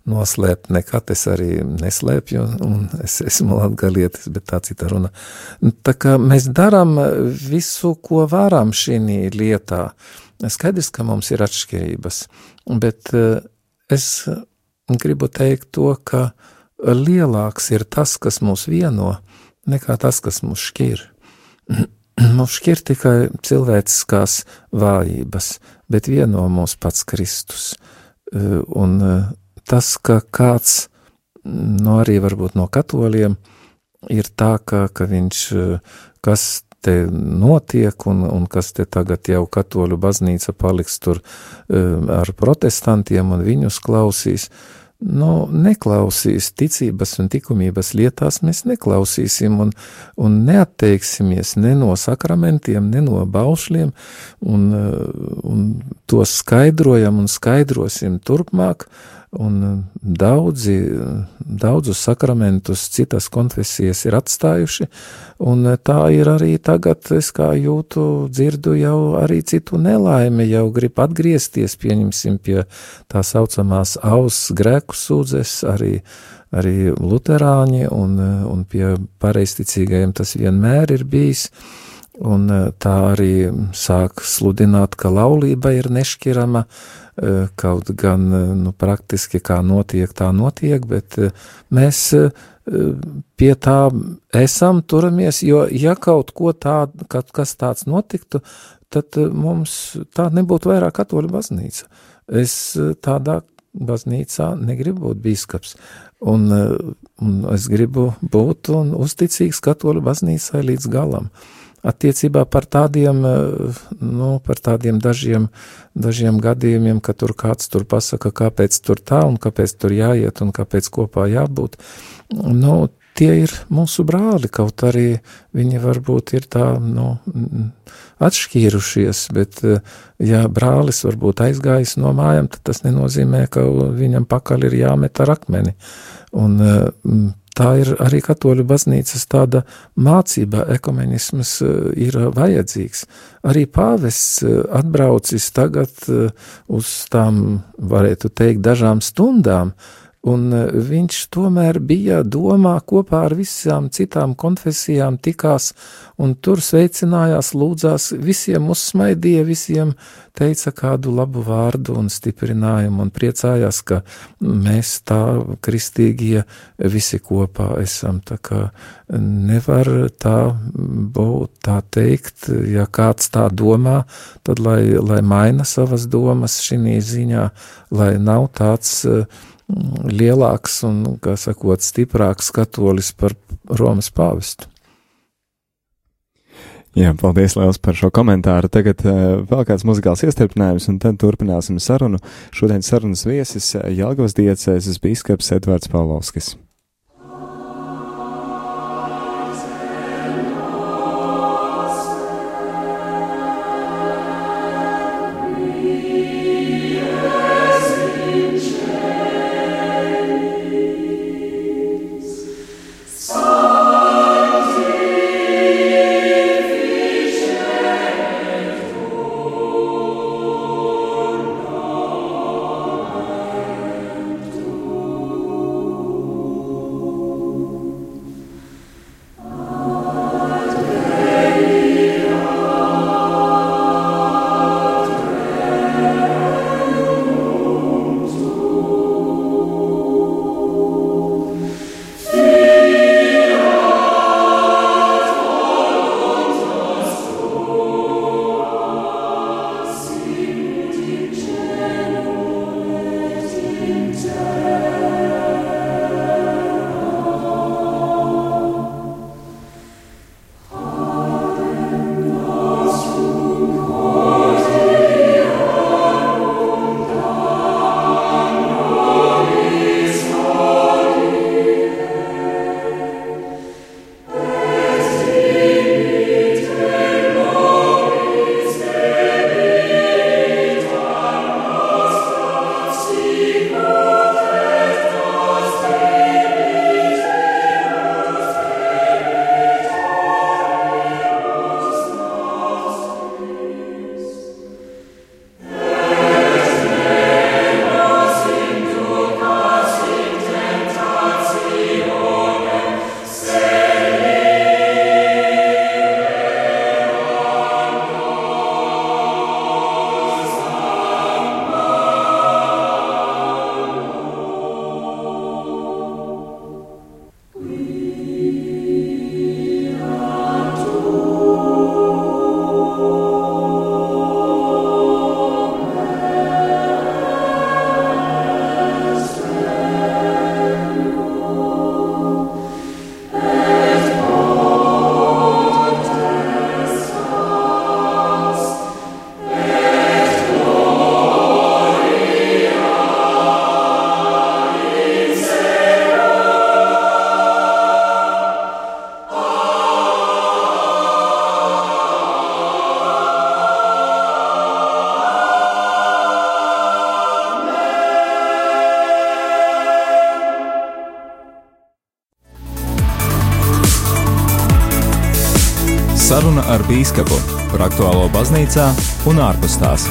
noslēpt, nekad es arī neslēpju, un es esmu latgalietis, bet tā cita runa. Tā kā mēs darām visu, ko varam šī lietā. Skaidrs, ka mums ir atšķirības, bet eh, es gribu teikt to, ka lielāks ir tas, kas mūs vieno, nekā tas, kas mūs šķir. Mums šķir tikai cilvēciskās vājības, bet vieno mūs pats Kristus. Un tas, ka kāds, nu arī varbūt no katoļiem, ir tā, ka, ka viņš, kas te notiek un, un kas te tagad jau katoļu baznīca paliks tur ar protestantiem un viņus klausīs, uh, nu, neklausīs ticības un likumības lietās, mēs neklausīsim un, un neatteiksimies ne no sakramentiem, ne no baušļiem, un, un tos skaidrojam un skaidrosim turpmāk, un daudzi, daudzus sakramentus citas konfesijas ir atstājuši, un tā ir arī tagad, es kā jūtu, dzirdu jau arī citu nelaimi, jau grib atgriezties, pieņemsim pie tā saucamās auss grēku sūdzes, arī, arī luterāņi, un, un pie pareisticīgajiem tas vienmēr ir bijis, un tā arī sāk sludināt, ka laulība ir nešķirama, Eh, kaut gan eh, nu, praktiski kā notiek, tā notiek, bet eh, mēs pie tā esam, turamies, jo ja kaut ko tādu, kas tāds notiktu, tad mums tā nebūtu vairāk katoļu baznīca. Es tādā baznīcā negribu būt bīskaps, un, un es gribu būt un uzticīgs katoļu baznīcai līdz galam. Uh, attiecībā par tādiem, eh, nu, par tādiem dažiem, dažiem gadījumiem, ka tur kāds tur pasaka, kāpēc tur tā un kāpēc tur jāiet un kāpēc kopā jābūt. Nu, tie ir mūsu brāli, kaut arī viņi varbūt ir tā, nu, atšķīrušies, bet eh, ja brālis varbūt aizgājis no mājām, tad tas nenozīmē, ka viņam pakaļ ir jāmet ar akmeni. Un eh, tā ir arī katoļu baznīcas tāda mācība, ekumenisms eh, ir vajadzīgs. Arī pāvests eh, atbraucis tagad eh, uz tām, varētu teikt, dažām stundām, un e, viņš tomēr bija domā kopā ar visām citām konfesijām, tikās un tur sveicinājās, lūdzās, visiem uzsmaidīja, visiem teica kādu labu vārdu un stiprinājumu un priecājās, ka mēs tā kristīgie visi kopā esam. Tā kā nevar tā būt, tā teikt, ja kāds tā domā, tad lai, lai maina savas domas šī ziņā, lai nav tāds uh, lielāks un, kā sakot, stiprāks katolis par Romas pāvestu. Jā, paldies liels par šo komentāru. Tagad uh, vēl kāds muzikāls iestripinājums, un tad turpināsim sarunu. Šodien sarunas viesis Jelgavas diecēzes bīskaps Edvards Pavlovskis. Ar Bīskapu par aktuālo baznīcā un ārpus tās.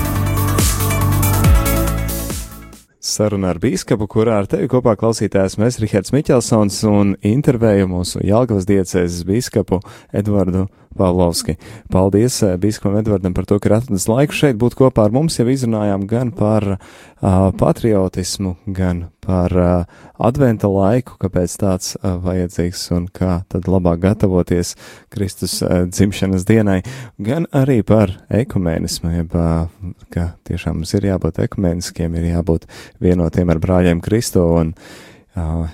Saruna ar Bīskapu, kurā ar tevi kopā klausītājs mēs Rihards Miķelsons un intervēju mūsu Jelgavas diecēzes bīskapu Edvardu Pavlovski. Paldies eh, Bīskapam Edvardam par to, ka ir atradis laiku šeit būt kopā ar mums. Jau izrunājām gan par uh, patriotismu, gan par uh, adventa laiku, kāpēc tāds uh, vajadzīgs un kā tad labāk gatavoties Kristus uh, dzimšanas dienai, gan arī par ekumēnismu, jeb, uh, ka tiešām mums ir jābūt ekumēniskiem, ir jābūt vienotiem ar brāļiem Kristo un uh,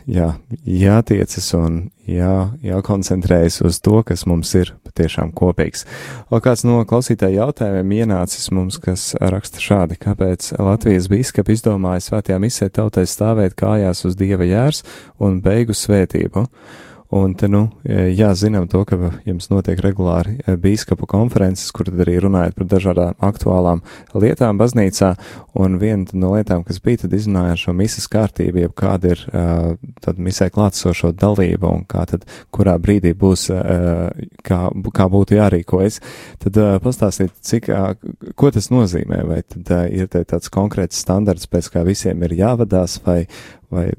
jā, jātiecas un jā, jākoncentrējas uz to, kas mums ir patiešām kopīgs. O kāds no klausītāja jautājumiem ienācis mums, kas raksta šādi, kāpēc Latvijas bīskapi izdomāja svētajā misē tautai stāvēt kājās uz Dieva jērs un beigu svētību. Un te, nu, jā, zinām to, ka jums notiek regulāri e, bīskapu konferences, kur tad arī runājat par dažādām aktuālām lietām baznīcā, un viena no lietām, kas bija, tad izrunājāt šo misas kārtību, jeb kāda ir uh, tad misē klātsošo dalība, un kā tad, kurā brīdī būs, uh, kā, kā būtu jārīkojas. Tad pastāstiet, cik, ko tas nozīmē, vai tad ir tāds konkrēts standarts, pēc kā visiem ir jāvadās, vai, vai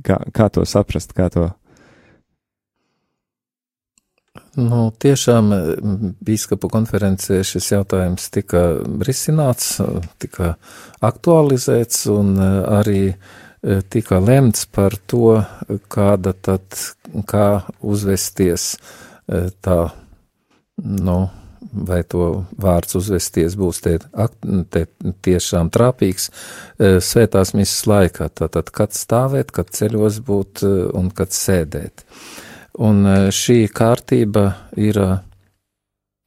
kā, kā to saprast, kā to Nu, tiešām biskupu konferencē šis jautājums tika risināts, tika aktualizēts un e, arī e, tika lemts par to, kāda tad, kā uzvesties tā, nu, vai to vārds uzvesties būs te, te tiešām trāpīgs svētās misas laikā, tātad, kad stāvēt, kad ceļos būt un kad sēdēt. Uh, Un e, šī kārtība ir e,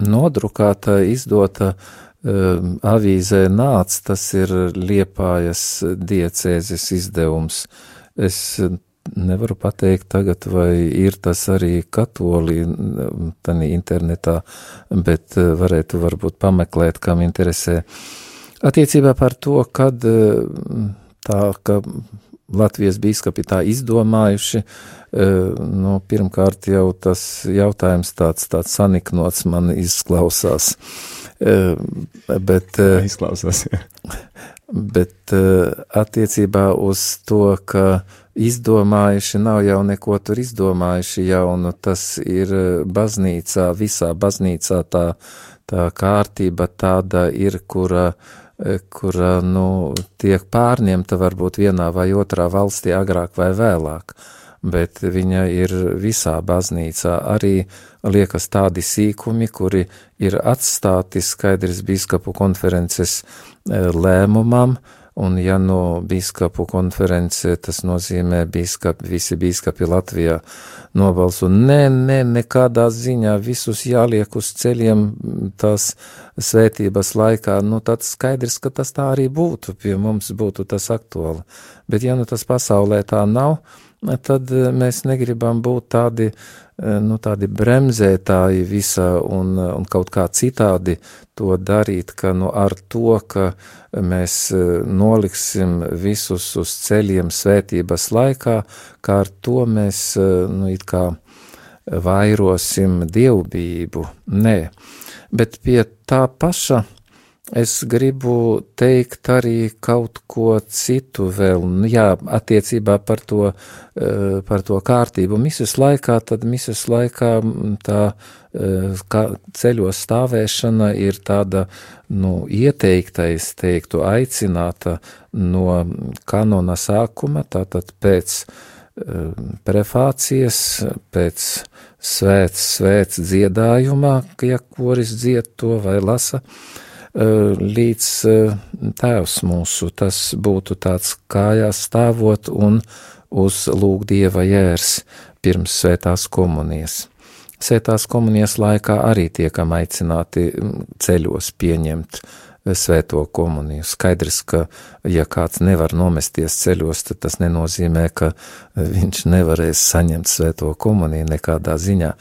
nodrukāta, izdota um, avīzē nāc, tas ir Liepājas diecēzes izdevums. Es nevaru pateikt tagad, vai ir tas arī katoli tanī internetā, bet varētu varbūt pameklēt, kam interesē. Attiecībā par to, kad tā, ka Latvijas bīskapi tā izdomājuši. E, nu, pirmkārt, jau tas jautājums tāds, tāds saniknots man izklausās. Bet, izklausās, jā. Bet attiecībā uz to, ka izdomājuši nav jau neko tur izdomājuši jaunu, tas ir baznīcā, visā baznīcā tā, tā kārtība tāda ir, kura uh, kura nu, tiek pārņemta varbūt vienā vai otrā valstī agrāk vai vēlāk, bet viņa ir visā baznīcā. Arī liekas tādi sīkumi, kuri ir atstāti skaidrs biskupu konferences e, lēmumam, Un, ja no biskupu konference tas nozīmē biskupi, visi biskupi Latvijā nobalso, nē, nē, nekādā ziņā visus jāliek uz ceļiem tās svētības laikā, nu tad skaidrs, ka tas tā arī būtu, pie mums būtu tas aktuāli. Bet ja nu tas pasaulē tā nav, tad mēs negribam būt tādi Eh, nu, tādi bremzētāji visā un, eh, un kaut kā citādi to darīt, ka nu, ar to, ka mēs eh, noliksim visus uz ceļiem svētības laikā, kā ar to mēs nu, it kā vairosim dievbību. Nē, bet pie tā paša Es gribu teikt arī kaut ko citu vēl, nu, jā, attiecībā par to, eh, par to kārtību. Misas laikā, tad misas laikā tā eh, kā ceļos stāvēšana ir tāda, nu, ieteiktais, teiktu, aicināta no kanona sākuma, tātad pēc eh, prefācijas, pēc svēts, svēts dziedājumā, ja koris dzied to vai lasa, līdz tēvs mūsu, tas būtu tāds kājās stāvot un uz lūgdieva jērs pirms svētās komunijas. Svētās komunijas laikā arī tiekam aicināti ceļos pieņemt svēto komuniju. Skaidrs, ka ja kāds nevar nomesties ceļos, tad tas nenozīmē, ka viņš nevarēs saņemt svēto komuniju nekādā ziņā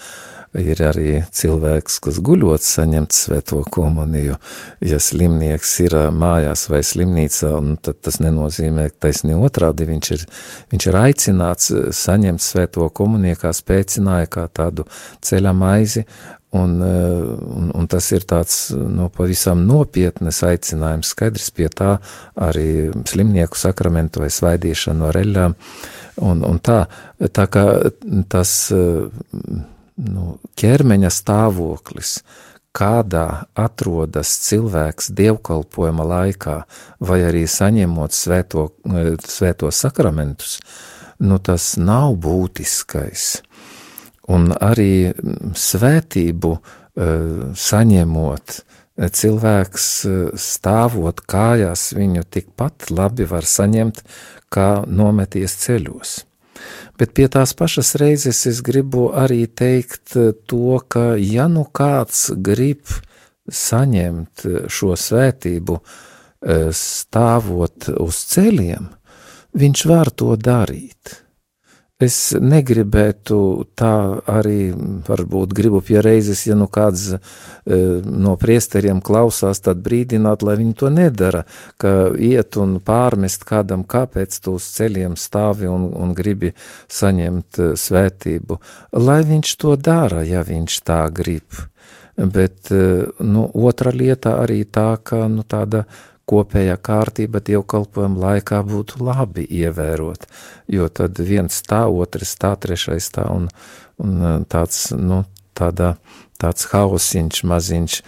ir arī cilvēks, kas guļot saņemt svēto komuniju. Ja slimnieks ir mājās vai slimnīcā, tad tas nenozīmē, taisni otrādi viņš ir, viņš ir aicināts saņemt svēto komuniju, kā spēcināja, kā tādu ceļa maizi, Un, un, un tas ir tāds nu, pavisam nopietnas aicinājums, skaidrs pie tā arī slimnieku sakramentu vai svaidīšanu no reļām. Un, un tā, tā kā tas nu, ķermeņa stāvoklis, kādā atrodas cilvēks dievkalpojuma laikā, vai arī saņemot svēto, svēto sakramentus, nu, tas nav būtiskais un arī svētību eh, saņemot, cilvēks eh, stāvot kājās, viņu tikpat labi var saņemt, kā nometies ceļos. Bet pie tās pašas reizes es gribu arī teikt eh, to, ka ja nu kāds grib saņemt šo svētību, stāvot uz ceļiem, viņš var to darīt. Es negribētu tā arī, varbūt gribu pie reizes, ja nu kāds e, no priesteriem klausās, tad brīdināt, lai viņi to nedara, ka iet un pārmest kādam, kāpēc tu uz ceļiem stāvi un, un gribi saņemt e, svētību, lai viņš to dara, ja viņš tā grib. Bet, e, nu, otra lieta arī tā, ka, nu, tāda kopējā kārtība dievkalpojuma laikā būtu labi ievērot, jo tad viens tā, otrs tā, trešais tā, un, un tāds, nu, tādā tāds hausiņš maziņš e,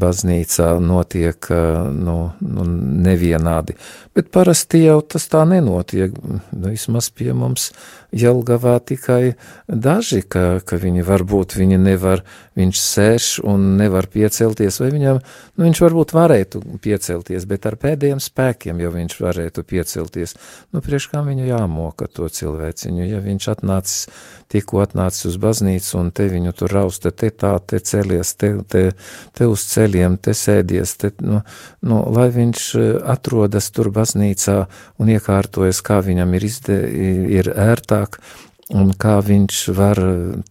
baznīcā notiek e, nu, nu, nevienādi. Bet parasti jau tas tā nenotiek. Vismaz pie mums Jelgavā tikai daži, ka, ka viņi varbūt viņi nevar, viņš sēž un nevar piecelties, vai viņam, nu viņš varbūt varētu piecelties, bet ar pēdējiem spēkiem jau viņš varētu piecelties. Nu, priekš kā viņu jāmoka to cilvēciņu, ja viņš atnācis, tikko atnācis uz baznīcu un te viņu tur rausta, te tā, te celies, te, te, te uz ceļiem, te sēdies, te, nu, nu, lai viņš atrodas tur baznīcā un iekārtojas, kā viņam ir, izde, ir ērtāk, un kā viņš var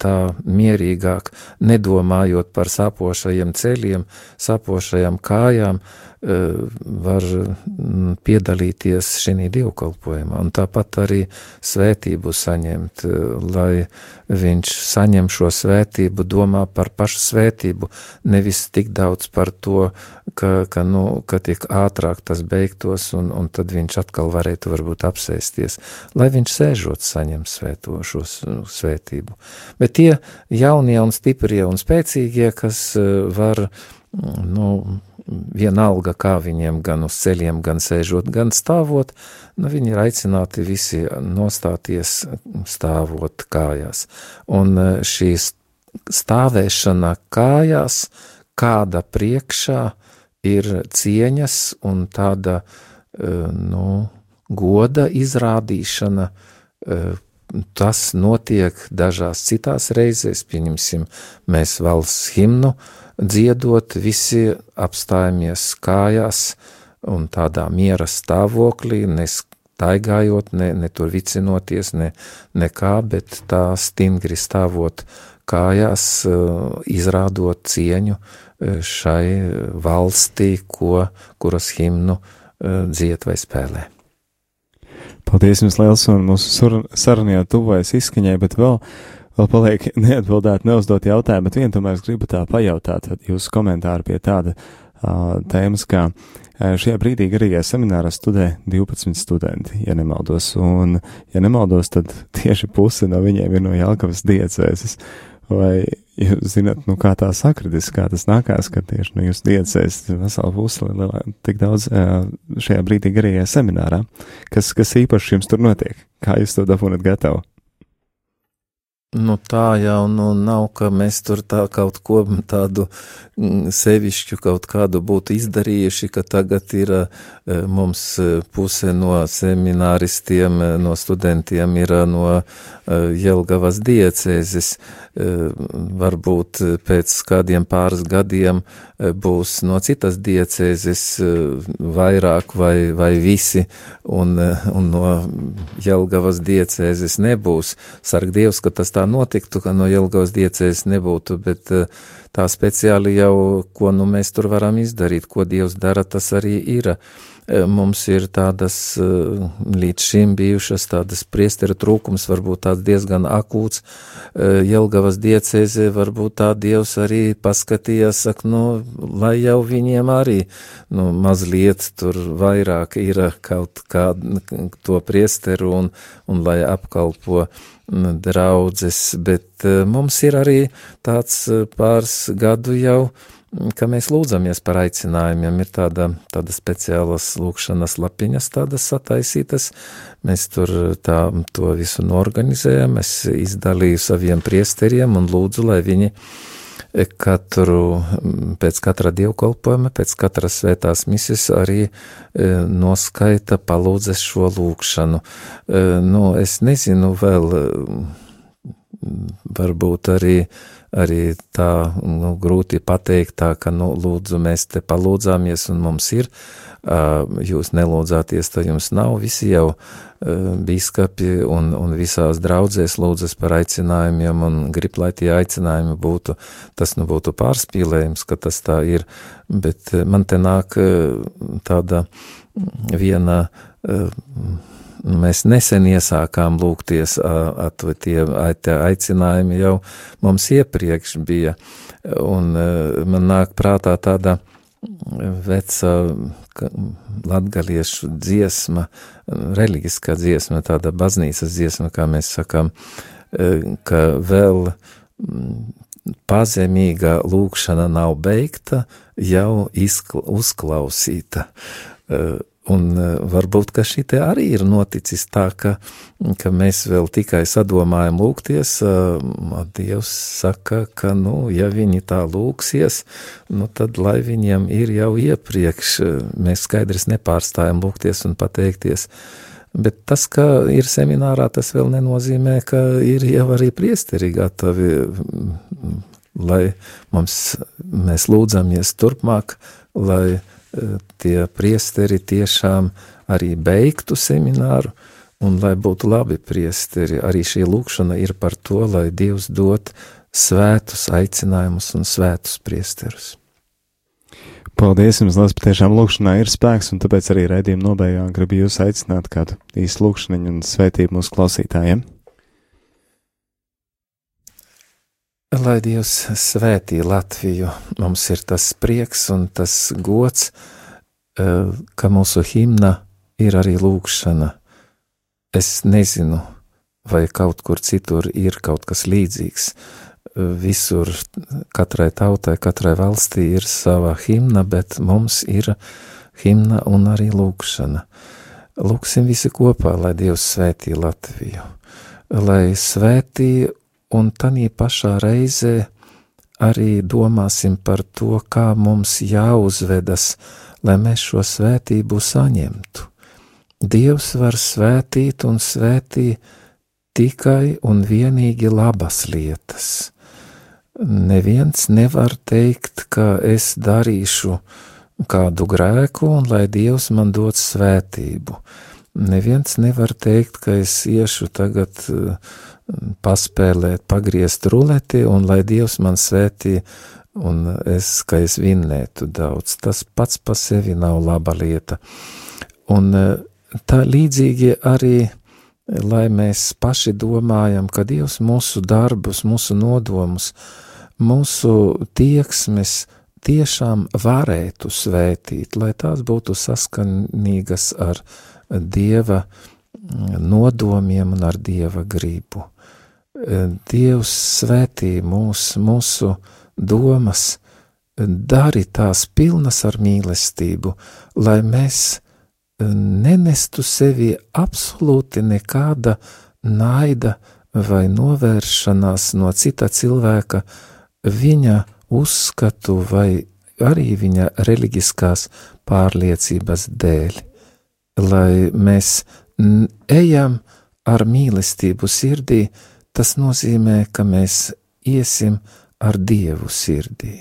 tā mierīgāk, nedomājot par sāpošajiem ceļiem, sāpošajām kājām, var mm, piedalīties šī dievkalpojumā, un tāpat arī svētību saņemt, lai viņš saņem šo svētību, domā par pašu svētību, nevis tik daudz par to, ka, ka, nu, ka tiek ātrāk tas beigtos, un, un tad viņš atkal varētu varbūt apsēsties, lai viņš sēžot saņem svēto šo svētību. Bet tie jaunie un stiprie un spēcīgie, kas var, nu, vienalga, kā viņiem gan uz ceļiem, gan sēžot, gan stāvot, nu, viņi ir aicināti visi nostāties stāvot kājās. Un e, šī stāvēšana kājās, kāda priekšā ir cieņas un tāda, e, nu, goda izrādīšana, e, tas notiek dažās citās reizēs, pieņemsim, mēs valsts himnu, dziedot, visi apstājamies kājās un tādā miera stāvoklī, nestaigājot, ne, ne tur vicinoties, ne, nekā, bet tā stingri stāvot kājās, eh, izrādot cieņu eh, šai valstī, ko, kuras himnu eh, dzied vai spēlē. Paldies jums liels un mūsu sarunā jau tuvojas izskaņai, bet vēl vēl paliek neatbildēt, neuzdot jautājumu, bet vienu tomēr es gribu tā pajautāt jūsu komentāru pie tāda uh, tēmas, kā šajā brīdī garīgajā seminārā studē 12 studenti, ja nemaldos, un, ja nemaldos, tad tieši puse no viņiem ir no Jelgavas diecēses. Vai jūs zināt, nu, kā tā sakritis, kā tas nākās, ka tieši no jūsu diecēs vesela puse tik daudz uh, šajā brīdī garīgajā seminārā? Kas, kas īpaši jums tur notiek? Kā jūs to dabūnat gatavu? Nu, tā jau nu, nav, ka mēs tur tā kaut ko tādu mm, sevišķu kaut kādu būtu izdarījuši, ka tagad ir e, mums e, puse no semināristiem, e, no studentiem ir no Jelgavas diecēzes. Varbūt pēc kādiem pāris gadiem būs no citas diecēzes vairāk vai, vai visi, un, un no Jelgavas diecēzes nebūs. Sarg Dievs, ka tas tā notiktu, ka no Jelgavas diecēs nebūtu, bet eh, tā speciāli jau, ko nu mēs tur varam izdarīt, ko Dievs dara, tas arī ir. Mums ir tādas līdz šim bijušas tādas priestera trūkums, varbūt tāds diezgan akūts. Jelgavas diecēzē varbūt tā Dievs arī paskatījās, saka, nu, lai jau viņiem arī, nu, mazliet tur vairāk ir kaut kā to priesteru un, un lai apkalpo draudzes, bet mums ir arī tāds pāris gadu jau, ka mēs lūdzamies par aicinājumiem. Ir tāda, tāda speciālas lūkšanas lapiņas, tādas sataisītas. Mēs tur tā, to visu norganizējam. Es izdalīju saviem priesteriem un lūdzu, lai viņi katru, pēc katra dievkalpojuma, pēc katras svētās misijas arī e, noskaita palūdzes šo lūkšanu. E, nu, es nezinu vēl, varbūt arī arī tā nu, grūti pateikt, tā, ka, nu, lūdzu, mēs te palūdzāmies un mums ir, jūs nelūdzāties, tad jums nav, visi jau bīskapi un, un visās draudzēs lūdzas par aicinājumiem un grib, lai tie aicinājumi būtu, tas nu būtu pārspīlējums, ka tas tā ir, bet man te nāk tāda viena Mēs nesen iesākām lūgties, tie, aicinājumi jau mums iepriekš bija, un man nāk prātā tāda veca latgaliešu dziesma, reliģiskā dziesma, tāda baznīcas dziesma, kā mēs sakām, ka vēl pazemīga lūkšana nav beigta, jau izkla, uzklausīta. Un e, varbūt, šī arī ir noticis tā, ka, ka mēs vēl tikai sadomājam lūgties, Dievs saka, ka, nu, ja viņi tā lūksies, nu, tad lai viņiem ir jau iepriekš, e, mēs skaidrs nepārstājam lūgties un pateikties. Bet tas, ka ir seminārā, tas vēl nenozīmē, ka ir jau arī priesteri gatavi, lai mums, mēs lūdzamies turpmāk, lai tie priesteri tiešām arī beigtu semināru, un lai būtu labi priesteri, arī šī lūkšana ir par to, lai Dievs dot svētus aicinājumus un svētus priesterus. Paldies jums, Lās, patiešām lūkšanā ir spēks, un tāpēc arī redzījuma nobeigā gribu jūs aicināt kādu īstu lūkšaniņu un svētību mūsu klausītājiem. Lai Dievs svētī Latviju, mums ir tas prieks un tas gods, eh, ka mūsu himna ir arī lūkšana. Es nezinu, vai kaut kur citur ir kaut kas līdzīgs. Visur, katrai tautai, katrai valstī ir sava himna, bet mums ir himna un arī lūkšana. Lūksim visi kopā, lai Dievs svētī Latviju, lai svētī un tanī pašā reizē arī domāsim par to, kā mums jāuzvedas, lai mēs šo svētību saņemtu. Dievs var svētīt un svētī tikai un vienīgi labas lietas. Neviens nevar teikt, ka es darīšu kādu grēku un lai Dievs man dod svētību. Neviens nevar teikt, ka es iešu tagad uh, paspēlēt, pagriezt ruleti, un lai Dievs man svētī, un es, ka es vinnētu daudz. Tas pats pa sevi nav laba lieta. Un e, tā līdzīgi arī, lai mēs paši domājam, ka Dievs mūsu darbus, mūsu nodomus, mūsu tieksmes tiešām varētu svētīt, lai tās būtu saskanīgas ar Dieva nodomiem un ar Dieva gribu. Dievs svētī mūs, mūsu domas, dari tās pilnas ar mīlestību, lai mēs nenestu sevi absolūti nekāda naida vai novēršanās no cita cilvēka, viņa uzskatu vai arī viņa reliģiskās pārliecības dēļ, lai mēs ejam ar mīlestību sirdī, tas nozīmē, ka mēs iesim ar Dievu sirdī.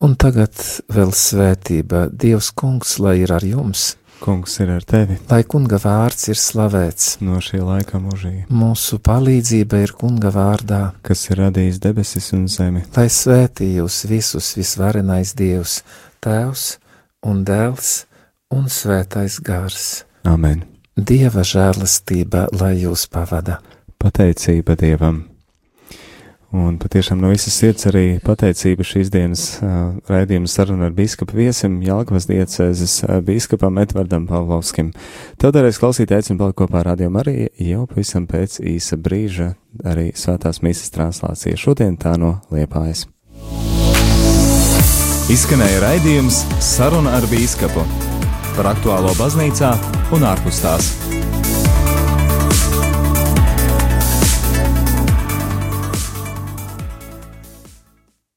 Un tagad vēl svētība, Dievs kungs, lai ir ar jums. Kungs ir ar tevi. Lai kunga vārds ir slavēts. No šī laika mūžīgi. Mūsu palīdzība ir kunga vārdā. Kas ir radījis debesis un zemi. Lai svētī jūs visus visvarenais Dievs, Tēvs un dēls un svētais gars. Amen. Dieva žēlastība, lai jūs pavada. Pateicība Dievam. Un patiešām no visas sirds arī pateicība šīs dienas uh, raidījuma saruna ar biskupu viesim Jālgavas diecēzes uh, biskupam Edvardam Pavlovskim. Tādēļ klausīt aicinu palikt kopā ar Radio Mariju jau pavisam pēc īsa brīža arī svētās mīsas translācija. Šodien tā no Liepājas. Izskanēja raidījums Saruna ar biskupu par aktuālo baznīcā un ārpus tās.